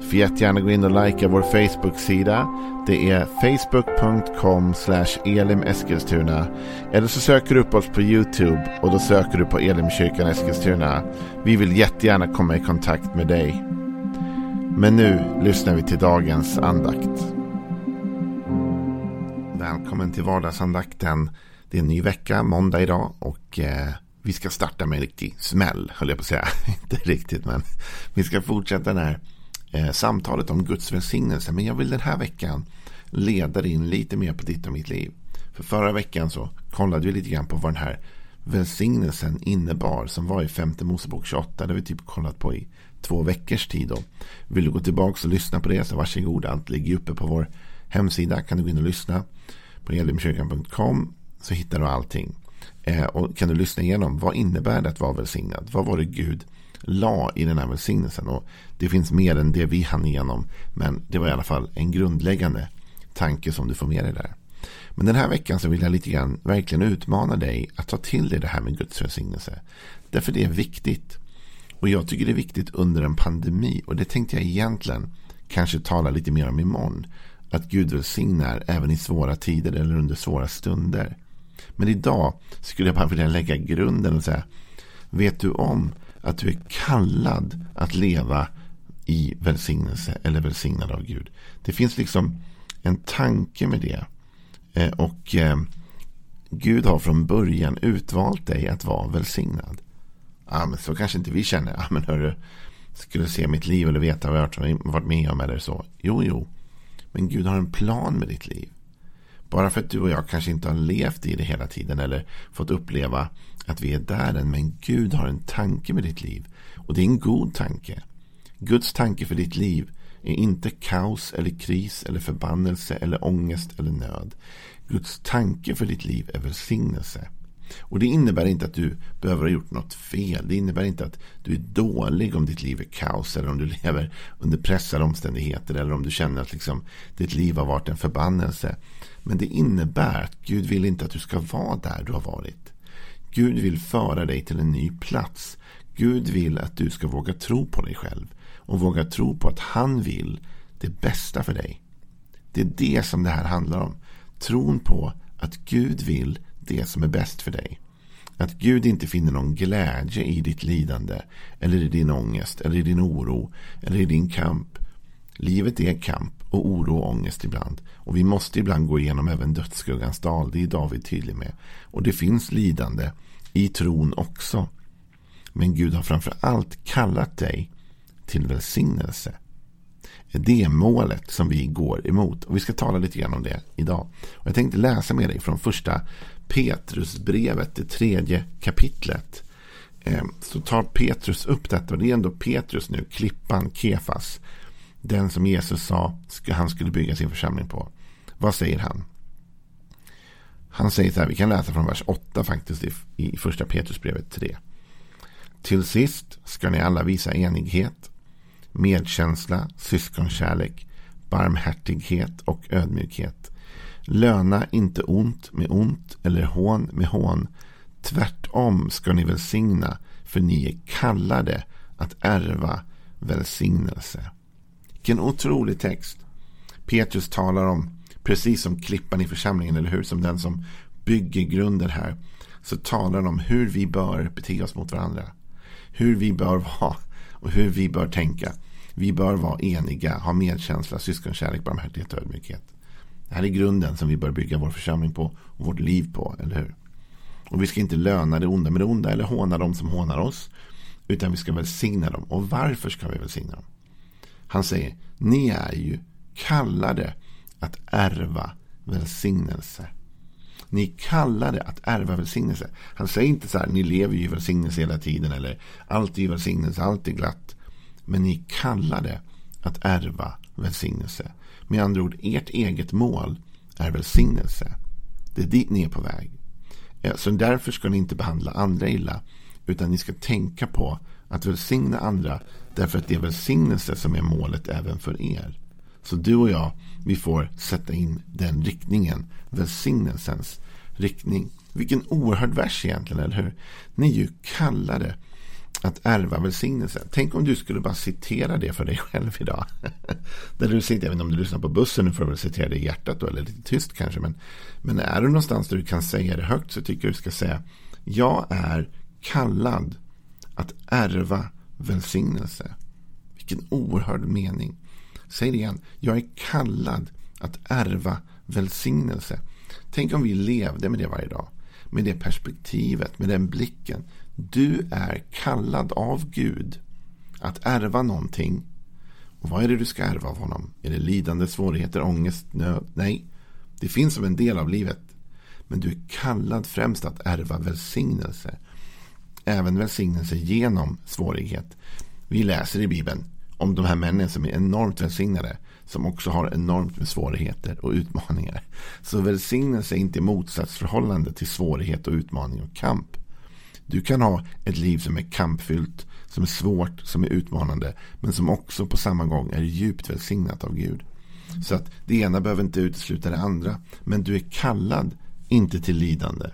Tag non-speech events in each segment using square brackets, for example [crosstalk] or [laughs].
Du får jättegärna gå in och likea vår Facebook-sida. Det är facebook.com elimeskilstuna. Eller så söker du upp oss på YouTube och då söker du på Elimkyrkan Eskilstuna. Vi vill jättegärna komma i kontakt med dig. Men nu lyssnar vi till dagens andakt. Välkommen till vardagsandakten. Det är en ny vecka, måndag idag och eh, vi ska starta med en riktig smäll, höll jag på att säga. [laughs] Inte riktigt, men vi ska fortsätta den här eh, samtalet om Guds välsignelse. Men jag vill den här veckan leda in lite mer på ditt och mitt liv. För förra veckan så kollade vi lite grann på vad den här välsignelsen innebar som var i femte Mosebok 28. Det har vi typ kollat på i två veckors tid. Då. Vill du gå tillbaka och lyssna på det så varsågod. Allt ligger uppe på vår hemsida. Kan du gå in och lyssna på elimkyrkan.com så hittar du allting. Eh, och kan du lyssna igenom vad innebär det att vara välsignad? Vad var det Gud la i den här välsignelsen? Och det finns mer än det vi hann igenom. Men det var i alla fall en grundläggande tanke som du får med dig där. Men den här veckan så vill jag lite grann verkligen utmana dig att ta till dig det här med Guds välsignelse. Därför det är viktigt. Och jag tycker det är viktigt under en pandemi. Och det tänkte jag egentligen kanske tala lite mer om imorgon. Att Gud välsignar även i svåra tider eller under svåra stunder. Men idag skulle jag bara vilja lägga grunden och säga. Vet du om att du är kallad att leva i välsignelse eller välsignad av Gud. Det finns liksom en tanke med det. Eh, och eh, Gud har från början utvalt dig att vara välsignad. Ja, men så kanske inte vi känner. Ja, men hörru, skulle se mitt liv eller veta vad jag har varit med om eller så. Jo, jo. Men Gud har en plan med ditt liv. Bara för att du och jag kanske inte har levt i det hela tiden eller fått uppleva att vi är där än. Men Gud har en tanke med ditt liv. Och det är en god tanke. Guds tanke för ditt liv är inte kaos eller kris eller förbannelse eller ångest eller nöd. Guds tanke för ditt liv är välsignelse. Och det innebär inte att du behöver ha gjort något fel. Det innebär inte att du är dålig om ditt liv är kaos eller om du [laughs] lever under pressade omständigheter eller om du känner att liksom ditt liv har varit en förbannelse. Men det innebär att Gud vill inte att du ska vara där du har varit. Gud vill föra dig till en ny plats. Gud vill att du ska våga tro på dig själv och våga tro på att han vill det bästa för dig. Det är det som det här handlar om. Tron på att Gud vill det som är bäst för dig. Att Gud inte finner någon glädje i ditt lidande eller i din ångest eller i din oro eller i din kamp. Livet är kamp och oro och ångest ibland. Och vi måste ibland gå igenom även dödsskuggans dal. Det är David tydlig med. Och det finns lidande i tron också. Men Gud har framför allt kallat dig till välsignelse. Det är målet som vi går emot. Och vi ska tala lite grann om det idag. Och jag tänkte läsa med dig från första Petrusbrevet, det tredje kapitlet. Eh, så tar Petrus upp detta. Och det är ändå Petrus nu, klippan Kefas. Den som Jesus sa han skulle bygga sin församling på. Vad säger han? Han säger så här, vi kan läsa från vers 8 faktiskt i första Petrusbrevet 3. Till sist ska ni alla visa enighet, medkänsla, syskonkärlek, barmhärtighet och ödmjukhet. Löna inte ont med ont eller hån med hån. Tvärtom ska ni välsigna, för ni är kallade att ärva välsignelse. Vilken otrolig text. Petrus talar om, precis som klippan i församlingen, eller hur? Som den som bygger grunden här. Så talar han om hur vi bör bete oss mot varandra. Hur vi bör vara och hur vi bör tänka. Vi bör vara eniga, ha medkänsla, syskonkärlek, barmhärtighet och ödmjukhet. Det här är grunden som vi bör bygga vår församling på och vårt liv på, eller hur? Och vi ska inte löna det onda med det onda eller håna dem som hånar oss. Utan vi ska välsigna dem. Och varför ska vi välsigna dem? Han säger, ni är ju kallade att ärva välsignelse. Ni är kallade att ärva välsignelse. Han säger inte så här, ni lever ju i välsignelse hela tiden. Eller allt är i välsignelse, allt är glatt. Men ni är kallade att ärva välsignelse. Med andra ord, ert eget mål är välsignelse. Det är dit ni är på väg. Eh, så därför ska ni inte behandla andra illa. Utan ni ska tänka på att välsigna andra. Därför att det är välsignelse som är målet även för er. Så du och jag, vi får sätta in den riktningen. Välsignelsens riktning. Vilken oerhörd vers egentligen, eller hur? Ni är ju kallade att ärva välsignelse. Tänk om du skulle bara citera det för dig själv idag. [laughs] Där du sitter, jag vet inte om du lyssnar på bussen, nu får du väl citera det i hjärtat då, eller lite tyst kanske. Men, men är du någonstans där du kan säga det högt så tycker jag du ska säga Jag är kallad att ärva välsignelse. Vilken oerhörd mening. Säg det igen. Jag är kallad att ärva välsignelse. Tänk om vi levde med det varje dag. Med det perspektivet, med den blicken. Du är kallad av Gud att ärva någonting. Och vad är det du ska ärva av honom? Är det lidande, svårigheter, ångest, nöd? Nej, det finns som en del av livet. Men du är kallad främst att ärva välsignelse. Även välsignelse genom svårighet. Vi läser i Bibeln om de här männen som är enormt välsignade. Som också har enormt med svårigheter och utmaningar. Så välsignelse är inte motsatsförhållande till svårighet och utmaning och kamp. Du kan ha ett liv som är kampfyllt, som är svårt, som är utmanande. Men som också på samma gång är djupt välsignat av Gud. Så att det ena behöver inte utesluta det andra. Men du är kallad inte till lidande.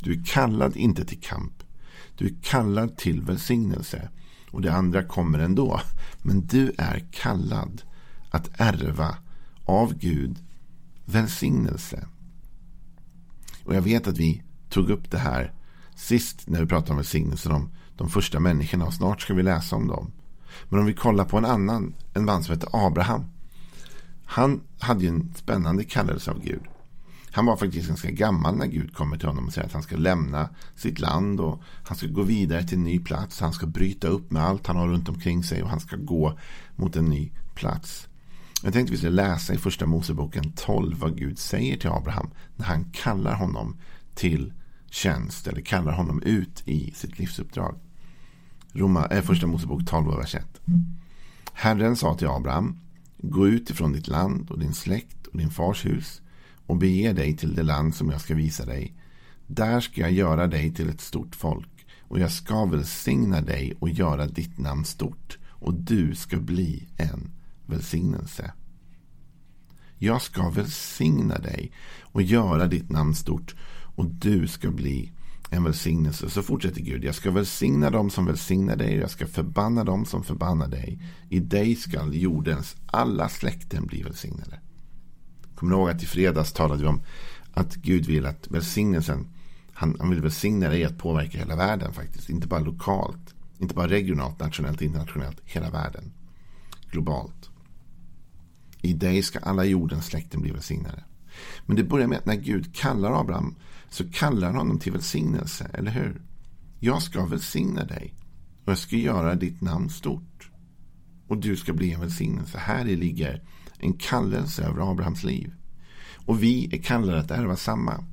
Du är kallad inte till kamp. Du är kallad till välsignelse. Och det andra kommer ändå. Men du är kallad att ärva av Gud välsignelse. Och jag vet att vi tog upp det här sist när vi pratade om välsignelsen om de första människorna och snart ska vi läsa om dem. Men om vi kollar på en annan, en man som heter Abraham. Han hade ju en spännande kallelse av Gud. Han var faktiskt ganska gammal när Gud kommer till honom och säger att han ska lämna sitt land och han ska gå vidare till en ny plats. Han ska bryta upp med allt han har runt omkring sig och han ska gå mot en ny plats. Jag tänkte vi skulle läsa i första Moseboken 12 vad Gud säger till Abraham när han kallar honom till tjänst eller kallar honom ut i sitt livsuppdrag. Roma, eh, första Mosebok 12, vers 1. Herren sa till Abraham, gå ut ifrån ditt land och din släkt och din fars hus och bege dig till det land som jag ska visa dig. Där ska jag göra dig till ett stort folk och jag ska välsigna dig och göra ditt namn stort och du ska bli en välsignelse. Jag ska välsigna dig och göra ditt namn stort och du ska bli en välsignelse. Så fortsätter Gud. Jag ska välsigna dem som välsignar dig. Jag ska förbanna dem som förbannar dig. I dig skall jordens alla släkten bli välsignade. Kommer ihåg att i fredags talade vi om att Gud vill att välsignelsen, han, han vill välsigna dig att påverka hela världen faktiskt. Inte bara lokalt, inte bara regionalt, nationellt, internationellt, hela världen. Globalt. I dig ska alla jordens släkten bli välsignade. Men det börjar med att när Gud kallar Abraham så kallar han honom till välsignelse, eller hur? Jag ska välsigna dig och jag ska göra ditt namn stort. Och du ska bli en välsignelse. Här i ligger en kallelse över Abrahams liv. Och vi är kallade att ärva samma.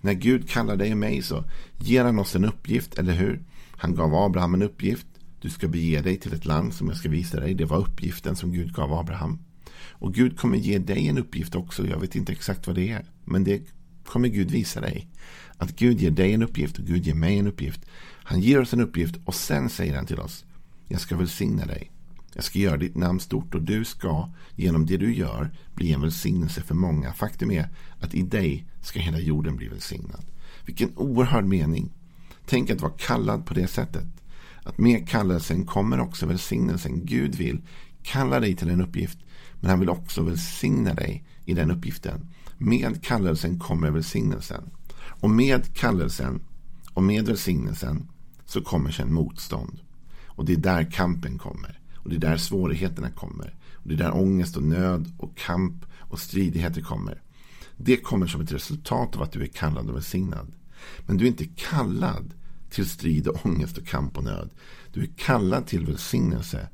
När Gud kallar dig och mig så ger han oss en uppgift, eller hur? Han gav Abraham en uppgift. Du ska bege dig till ett land som jag ska visa dig. Det var uppgiften som Gud gav Abraham. Och Gud kommer ge dig en uppgift också. Jag vet inte exakt vad det är. Men det kommer Gud visa dig. Att Gud ger dig en uppgift och Gud ger mig en uppgift. Han ger oss en uppgift och sen säger han till oss. Jag ska välsigna dig. Jag ska göra ditt namn stort och du ska genom det du gör bli en välsignelse för många. Faktum är att i dig ska hela jorden bli välsignad. Vilken oerhörd mening. Tänk att vara kallad på det sättet. Att med kallelsen kommer också välsignelsen. Gud vill kalla dig till en uppgift. Men han vill också välsigna dig i den uppgiften. Med kallelsen kommer välsignelsen. Och med kallelsen och med välsignelsen så kommer sen motstånd. Och det är där kampen kommer. Och det är där svårigheterna kommer. Och det är där ångest och nöd och kamp och stridigheter kommer. Det kommer som ett resultat av att du är kallad och välsignad. Men du är inte kallad till strid och ångest och kamp och nöd. Du är kallad till välsignelse.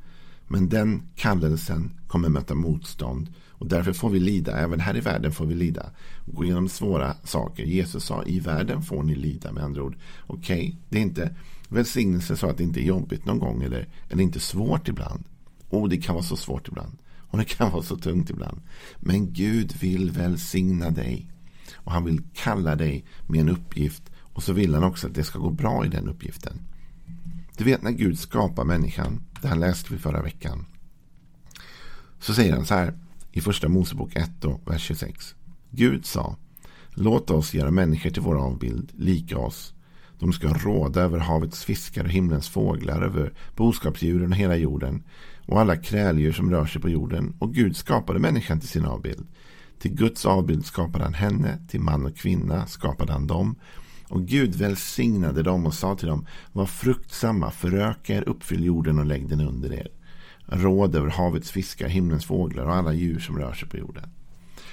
Men den kallelsen kommer möta motstånd. Och därför får vi lida. Även här i världen får vi lida. Och gå igenom svåra saker. Jesus sa i världen får ni lida. Med andra ord. Okej, okay, det är inte välsignelse så att det inte är jobbigt någon gång eller, eller inte svårt ibland. Och det kan vara så svårt ibland. Och det kan vara så tungt ibland. Men Gud vill välsigna dig. Och han vill kalla dig med en uppgift. Och så vill han också att det ska gå bra i den uppgiften. Du vet när Gud skapar människan. Det här läste vi förra veckan. Så säger han så här i första Mosebok 1 och vers 26. Gud sa. Låt oss göra människor till vår avbild, lika oss. De ska råda över havets fiskar och himlens fåglar, över boskapsdjuren och hela jorden och alla kräldjur som rör sig på jorden. Och Gud skapade människan till sin avbild. Till Guds avbild skapade han henne, till man och kvinna skapade han dem. Och Gud välsignade dem och sa till dem, var fruktsamma, föröka er, uppfyll jorden och lägg den under er. Råd över havets fiskar, himlens fåglar och alla djur som rör sig på jorden.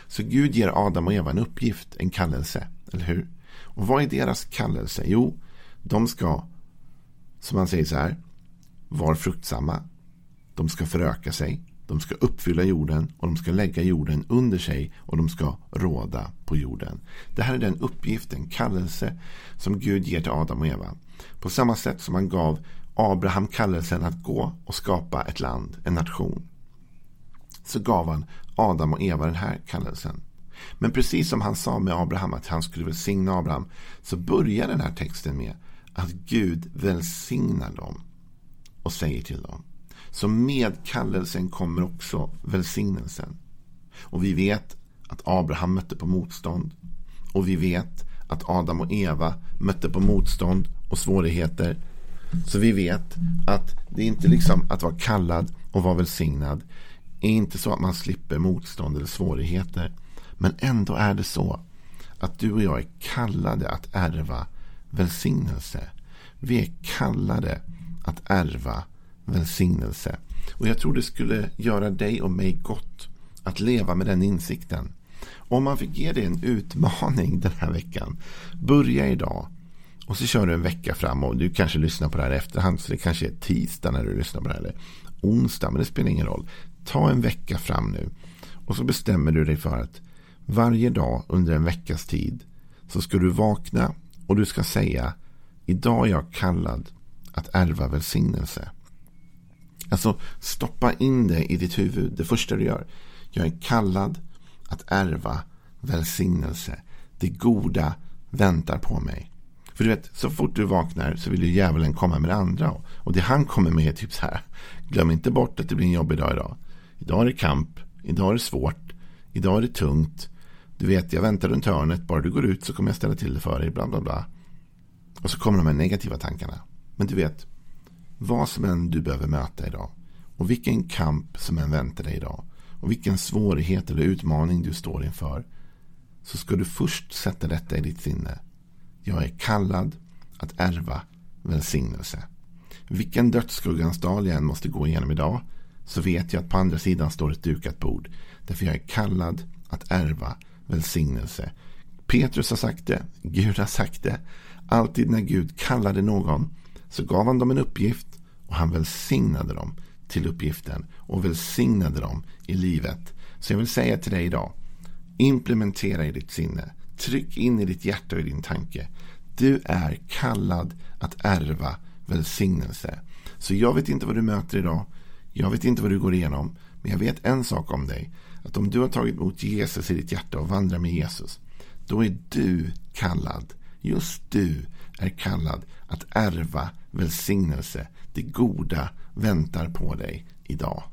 Så Gud ger Adam och Eva en uppgift, en kallelse, eller hur? Och vad är deras kallelse? Jo, de ska, som man säger så här, vara fruktsamma. De ska föröka sig. De ska uppfylla jorden och de ska lägga jorden under sig och de ska råda på jorden. Det här är den uppgiften, kallelse som Gud ger till Adam och Eva. På samma sätt som han gav Abraham kallelsen att gå och skapa ett land, en nation. Så gav han Adam och Eva den här kallelsen. Men precis som han sa med Abraham att han skulle välsigna Abraham så börjar den här texten med att Gud välsignar dem och säger till dem. Så med kallelsen kommer också välsignelsen. Och vi vet att Abraham mötte på motstånd. Och vi vet att Adam och Eva mötte på motstånd och svårigheter. Så vi vet att det är inte liksom att vara kallad och vara välsignad. är inte så att man slipper motstånd eller svårigheter. Men ändå är det så att du och jag är kallade att ärva välsignelse. Vi är kallade att ärva välsignelse. Och jag tror det skulle göra dig och mig gott att leva med den insikten. Om man fick ge dig en utmaning den här veckan. Börja idag. Och så kör du en vecka fram och du kanske lyssnar på det här i efterhand. Så det kanske är tisdag när du lyssnar på det här. Eller onsdag, men det spelar ingen roll. Ta en vecka fram nu. Och så bestämmer du dig för att varje dag under en veckas tid så ska du vakna och du ska säga idag är jag kallad att ärva välsignelse. Alltså stoppa in det i ditt huvud. Det första du gör. Jag är kallad att ärva välsignelse. Det goda väntar på mig. För du vet, så fort du vaknar så vill ju djävulen komma med det andra. Och det han kommer med är typ så här. Glöm inte bort att det blir en jobbig dag idag. Idag är det kamp. Idag är det svårt. Idag är det tungt. Du vet, jag väntar runt hörnet. Bara du går ut så kommer jag ställa till det för dig. Bla, bla, bla. Och så kommer de här negativa tankarna. Men du vet, vad som än du behöver möta idag. Och vilken kamp som än väntar dig idag. Och vilken svårighet eller utmaning du står inför. Så ska du först sätta detta i ditt sinne. Jag är kallad att ärva välsignelse. Vilken dödsskuggans dal jag än måste gå igenom idag. Så vet jag att på andra sidan står ett dukat bord. Därför jag är kallad att ärva välsignelse. Petrus har sagt det. Gud har sagt det. Alltid när Gud kallade någon så gav han dem en uppgift och han välsignade dem till uppgiften och välsignade dem i livet. Så jag vill säga till dig idag, implementera i ditt sinne, tryck in i ditt hjärta och i din tanke. Du är kallad att ärva välsignelse. Så jag vet inte vad du möter idag, jag vet inte vad du går igenom, men jag vet en sak om dig. Att om du har tagit emot Jesus i ditt hjärta och vandrar med Jesus, då är du kallad, just du är kallad att ärva välsignelse. Det goda väntar på dig idag.